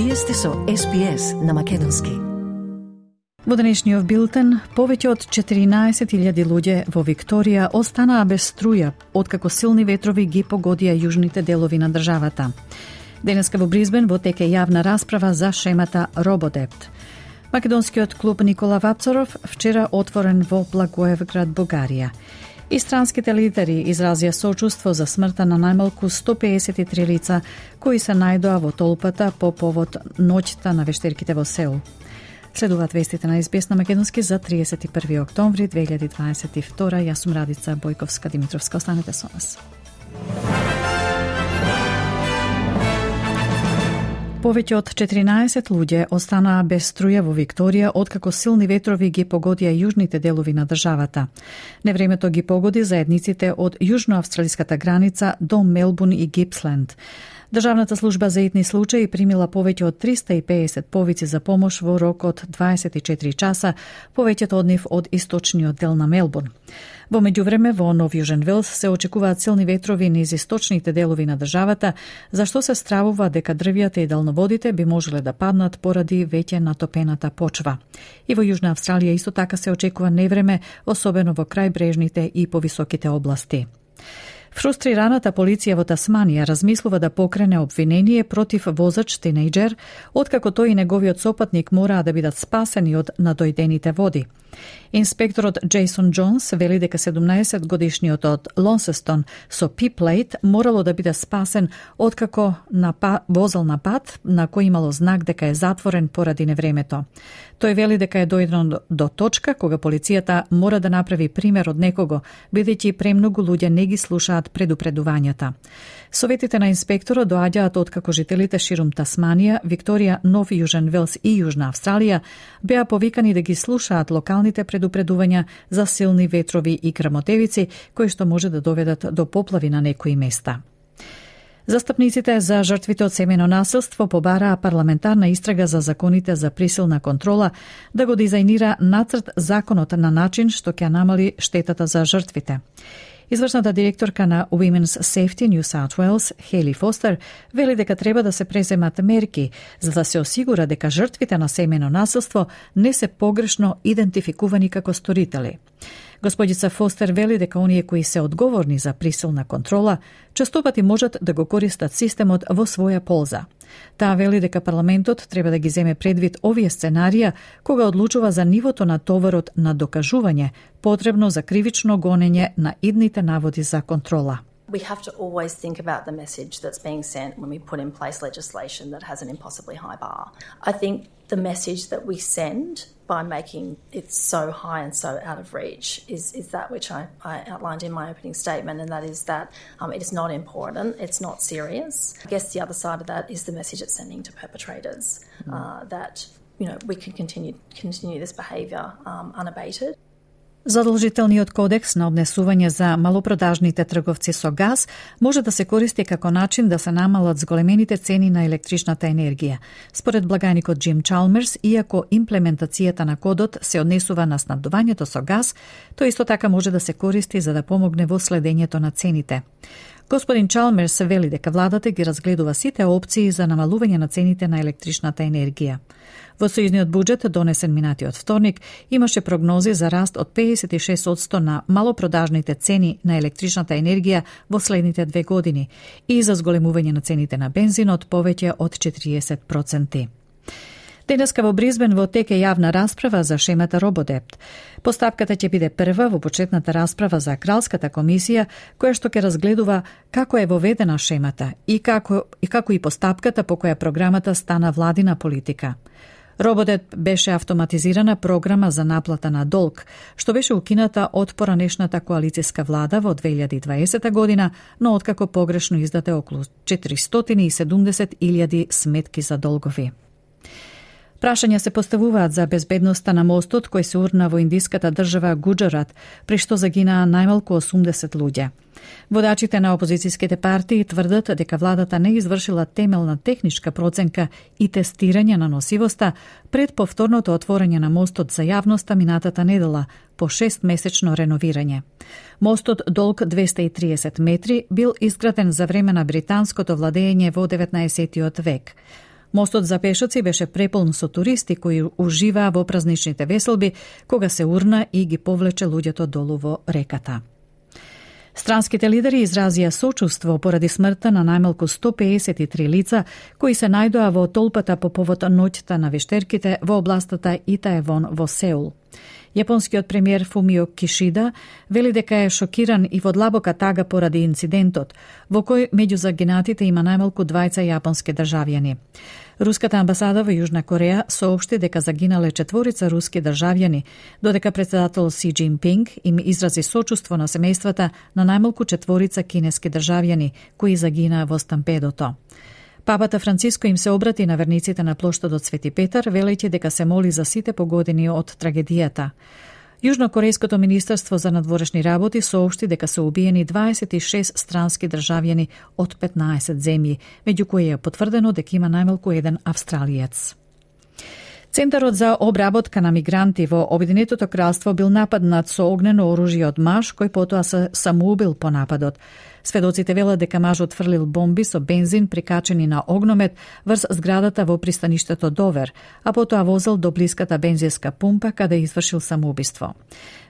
Вие сте со SPS на Македонски. Во денешниот билтен, повеќе од 14.000 луѓе во Викторија останаа без струја, откако силни ветрови ги погодија јужните делови на државата. Денеска во Бризбен во теке јавна расправа за шемата Рободепт. Македонскиот клуб Никола Вапцаров вчера отворен во Благоевград, Бугарија. И странските лидери изразија сочувство за смртта на најмалку 153 лица кои се најдоа во толпата по повод ноќта на вештерките во Сеул. Следуваат вестите на Избес на Македонски за 31 октомври 2022. Јас сум Радица Бојковска Димитровска. Останете со нас. Повеќе од 14 луѓе останаа без струја во Викторија откако силни ветрови ги погодија јужните делови на државата. Невремето ги погоди заедниците од јужноавстралиската граница до Мелбун и Гипсленд. Државната служба за итни случаи примила повеќе од 350 повици за помош во рок од 24 часа, повеќето од нив од источниот дел на Мелбурн. Во меѓувреме во Нов Јужен Велс се очекуваат силни ветрови низ источните делови на државата, зашто се стравува дека дрвјата и далноводите би можеле да паднат поради веќе натопената почва. И во Јужна Австралија исто така се очекува невреме, особено во крајбрежните и повисоките области. Фрустрираната полиција во Тасманија размислува да покрене обвинение против возач тинејџер, откако тој и неговиот сопатник мораа да бидат спасени од надојдените води. Инспекторот Джейсон Джонс вели дека 17 годишниот од Лонсестон со пиплейт морало да биде спасен откако на па, возел на пат на кој имало знак дека е затворен поради невремето. Тој вели дека е дојдено до точка кога полицијата мора да направи пример од некого, бидејќи премногу луѓе не ги слушаат предупредувањата. Советите на инспекторот доаѓаат откако жителите ширум Тасманија, Викторија, Нов Јужен Велс и Јужна Австралија беа повикани да ги слушаат локалните предупредувања за силни ветрови и грамотевици кои што може да доведат до поплави на некои места. Застапниците за жртвите од семено насилство побараа парламентарна истрага за законите за присилна контрола да го дизајнира нацрт законот на начин што ќе намали штетата за жртвите. Извршната директорка на Women's Safety New South Wales, Хели Фостер, вели дека треба да се преземат мерки за да се осигура дека жртвите на семено насилство не се погрешно идентификувани како сторители. Господица Фостер вели дека оние кои се одговорни за присилна контрола честопати можат да го користат системот во своја полза. Таа вели дека парламентот треба да ги земе предвид овие сценарија кога одлучува за нивото на товарот на докажување потребно за кривично гонење на идните наводи за контрола. We have to always think about the message that's being sent when we put in place legislation that has an impossibly high bar. I think the message that we send by making it so high and so out of reach is, is that which I, I outlined in my opening statement, and that is that um, it is not important, it's not serious. I guess the other side of that is the message it's sending to perpetrators mm. uh, that you know we can continue continue this behaviour um, unabated. Задолжителниот кодекс на однесување за малопродажните трговци со газ може да се користи како начин да се намалат зголемените цени на електричната енергија. Според благаникот Джим Чалмерс, иако имплементацијата на кодот се однесува на снабдувањето со газ, тој исто така може да се користи за да помогне во следењето на цените. Господин Чалмерс вели дека владата ги разгледува сите опции за намалување на цените на електричната енергија. Во сојузниот буџет, донесен минатиот вторник, имаше прогнози за раст од 56% на малопродажните цени на електричната енергија во следните две години и за зголемување на цените на бензинот повеќе од 40%. Денеска во Бризбен во теке јавна расправа за шемата Рободепт. Постапката ќе биде прва во почетната расправа за Кралската комисија, која што ќе разгледува како е воведена шемата и како и, како и постапката по која програмата стана владина политика. Роботот беше автоматизирана програма за наплата на долг, што беше укината од поранешната коалицијска влада во 2020 година, но откако погрешно издате околу 470.000 сметки за долгови. Прашања се поставуваат за безбедноста на мостот кој се урна во индиската држава Гуджарат, при што загинаа најмалку 80 луѓе. Водачите на опозицијските партии тврдат дека владата не извршила темелна техничка проценка и тестирање на носивоста пред повторното отворање на мостот за јавноста минатата недела по 6 месечно реновирање. Мостот долг 230 метри бил изграден за време на британското владење во 19. век. Мостот за пешаци беше преполн со туристи кои уживаа во празничните веселби кога се урна и ги повлече луѓето долу во реката. Странските лидери изразија сочувство поради смртта на најмалку 153 лица кои се најдоа во толпата по повод ноќта на вештерките во областата Итаевон во Сеул. Јапонскиот премиер Фумио Кишида вели дека е шокиран и во длабока тага поради инцидентот, во кој меѓу загинатите има најмалку двајца јапонски државјани. Руската амбасада во Јужна Кореја соопшти дека загинале четворица руски државјани, додека председател Си Джинпинг им изрази сочувство на семејствата на најмалку четворица кинески државјани кои загинаа во стампедото. Папата Франциско им се обрати на верниците на плоштадот Свети Петар, велејќи дека се моли за сите погодени од трагедијата. Јужнокорејското министерство за надворешни работи соопшти дека се убиени 26 странски државјани од 15 земји, меѓу кои е потврдено дека има најмалку еден австралиец. Центарот за обработка на мигранти во Обединетото кралство бил нападнат со огнено оружје од маж кој потоа се самоубил по нападот. Сведоците велат дека мажот фрлил бомби со бензин прикачени на огномет врз зградата во пристаништето Довер, а потоа возел до блиската бензинска пумпа каде извршил самоубиство.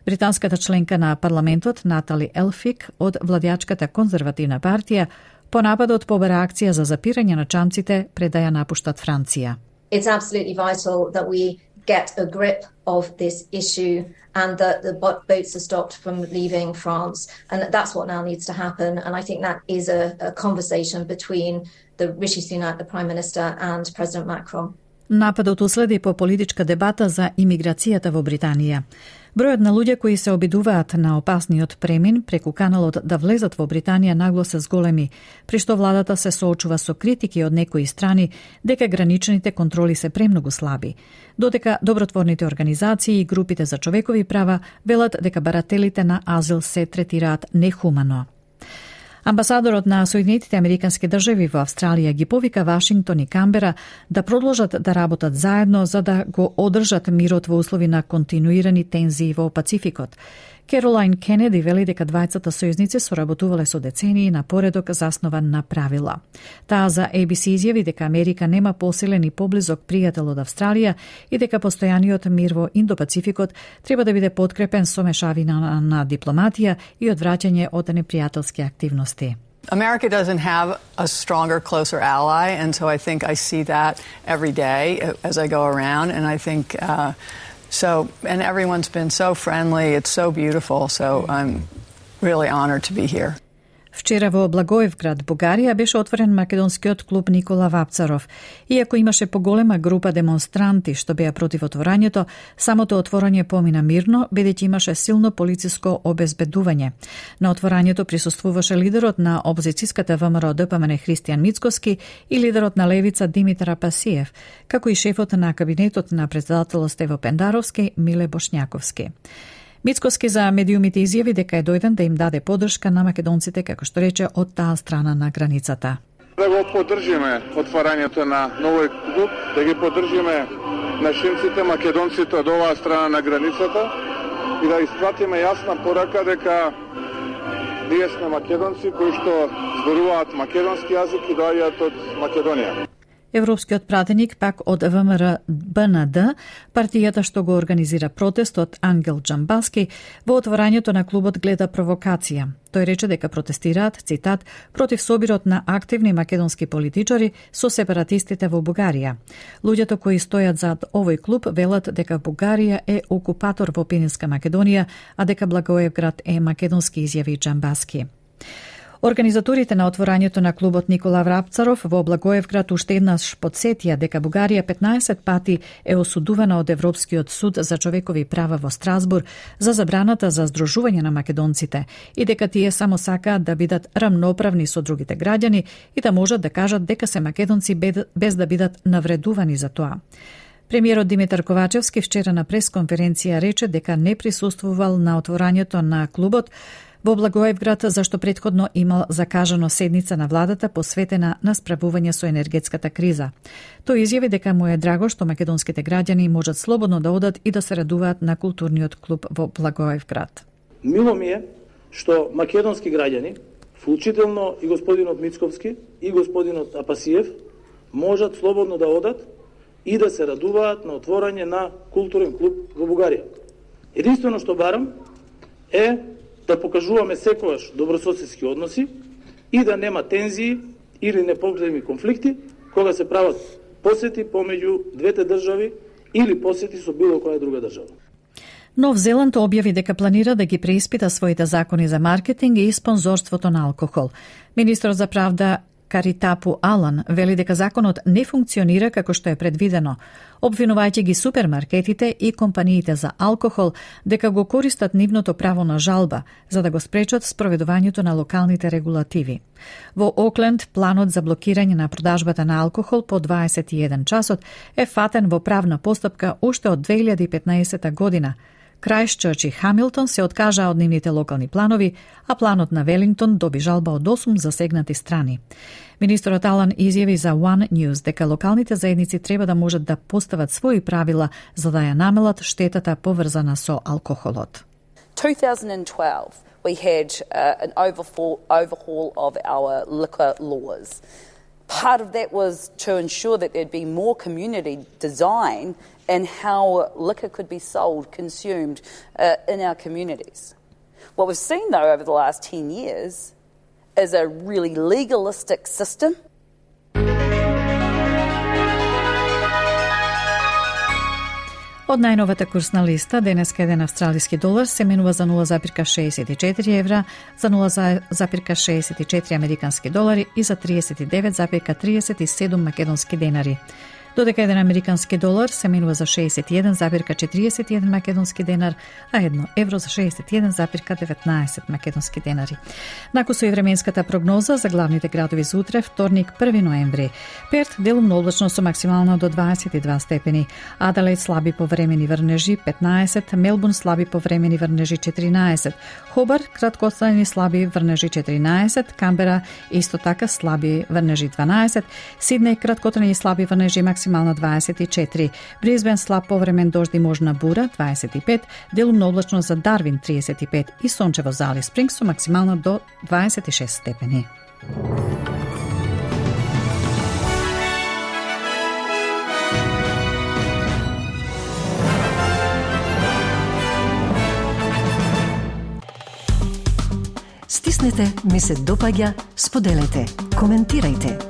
Британската членка на парламентот Натали Елфик од владјачката конзервативна партија по нападот побера акција за запирање на чамците пред да ја напуштат Франција. it's absolutely vital that we get a grip of this issue and that the boats are stopped from leaving France. And that's what now needs to happen. And I think that is a, a conversation between the Rishi Sunak, the Prime Minister, and President Macron. Нападот уследи по политичка дебата за имиграцијата во Британија. Бројот на луѓе кои се обидуваат на опасниот премин преку каналот да влезат во Британија нагло се зголеми, при што владата се соочува со критики од некои страни дека граничните контроли се премногу слаби, додека добротворните организации и групите за човекови права велат дека барателите на азил се третираат нехумано. Амбасадорот на Соединетите Американски држави во Австралија ги повика Вашингтон и Камбера да продолжат да работат заедно за да го одржат мирот во услови на континуирани тензии во Пацификот. Керолайн Кенеди вели дека двајцата сојузници соработувале со децении на поредок заснован на правила. Таа за ABC изјави дека Америка нема посилен и поблизок пријател од Австралија и дека постојаниот мир во Индопацификот треба да биде подкрепен со мешавина на, на дипломатија и одвраќање од непријателски активности. America doesn't have a stronger, closer ally, and so I think I see that every day as I go around, and I think uh, So, and everyone's been so friendly. It's so beautiful. So I'm really honored to be here. Вчера во Благоевград, Бугарија, беше отворен македонскиот клуб Никола Вапцаров. Иако имаше поголема група демонстранти што беа против отворањето, самото отворање помина мирно, бидејќи имаше силно полициско обезбедување. На отворањето присуствуваше лидерот на опозицијската ВМРО ДПМН Христијан Мицкоски и лидерот на левица Димитар Апасиев, како и шефот на кабинетот на председателот Стево Пендаровски Миле Бошњаковски. Мицкоски за медиумите изјави дека е дојден да им даде подршка на македонците, како што рече, од таа страна на границата. Да го поддржиме отварањето на новој клуб, да ги поддржиме нашинците, македонците од оваа страна на границата и да испратиме јасна порака дека ние сме македонци кои што зборуваат македонски јазик и доаѓаат од Македонија. Европскиот пратеник пак од ВМРО БНД, партијата што го организира протестот Ангел Джамбаски, во отворањето на клубот гледа провокација. Тој рече дека протестираат, цитат, против собирот на активни македонски политичари со сепаратистите во Бугарија. Луѓето кои стојат зад овој клуб велат дека Бугарија е окупатор во Пенинска Македонија, а дека Благоевград е македонски изјави Джамбаски. Организаторите на отворањето на клубот Никола Врапцаров во Благоевград уште еднаш подсетија дека Бугарија 15 пати е осудувана од Европскиот суд за човекови права во Страсбур за забраната за здружување на македонците и дека тие само сакаат да бидат рамноправни со другите граѓани и да можат да кажат дека се македонци без да бидат навредувани за тоа. Премиерот Димитар Ковачевски вчера на пресконференција рече дека не присуствувал на отворањето на клубот во Благоевград, зашто предходно имал закажано седница на владата посветена на справување со енергетската криза. Тој изјави дека му е драго што македонските граѓани можат слободно да одат и да се радуваат на културниот клуб во Благоевград. Мило ми е што македонски граѓани, вклучително и господинот Мицковски и господинот Апасиев, можат слободно да одат и да се радуваат на отворање на културен клуб во Бугарија. Единствено што барам е да покажуваме секогаш добрососедски односи и да нема тензии или непогледни конфликти кога се прават посети помеѓу двете држави или посети со било која друга држава. Нов Зеланд објави дека планира да ги преиспита своите закони за маркетинг и спонзорството на алкохол. Министрот за правда Каритапу Алан вели дека законот не функционира како што е предвидено, обвинувајќи ги супермаркетите и компаниите за алкохол дека го користат нивното право на жалба за да го спречат спроведувањето на локалните регулативи. Во Окленд, планот за блокирање на продажбата на алкохол по 21 часот е фатен во правна постапка уште од 2015 година, Крајшчерч и Хамилтон се откажаа од нивните локални планови, а планот на Велингтон доби жалба од 8 засегнати страни. Министерот Алан изјави за One News дека локалните заедници треба да можат да постават своји правила за да ја намелат штетата поврзана со алкохолот. 2012 we had uh, an overhaul, overhaul of our liquor laws. Part of that was to ensure that there'd be more community design and how liquor could be sold, consumed uh, in our communities. What we've seen, though, over the last 10 years is a really legalistic system. Од најновата курсна листа, денеска еден австралиски долар се менува за 0,64 евра, за 0,64 американски долари и за 39,37 македонски денари додека еден американски долар се менува за 61,41 македонски денар, а едно евро за 61,19 македонски денари. Накусо и временската прогноза за главните градови за утре, вторник 1 ноември. Перт делумно облачно со максимално до 22 степени, Аделаид слаби повремени врнежи 15, Мелбун слаби повремени врнежи 14, Хобар краткотрајни слаби врнежи 14, Камбера исто така слаби врнежи 12, Сиднеј краткотрajни слаби врнежи максимално Максимално 24, Бризбен слаб повремен дожди можна бура 25, делумно облачно за Дарвин 35 и сончево за Али Спрингс со максимално до 26 степени. Стиснете, ми се допаѓа, споделете, коментирайте.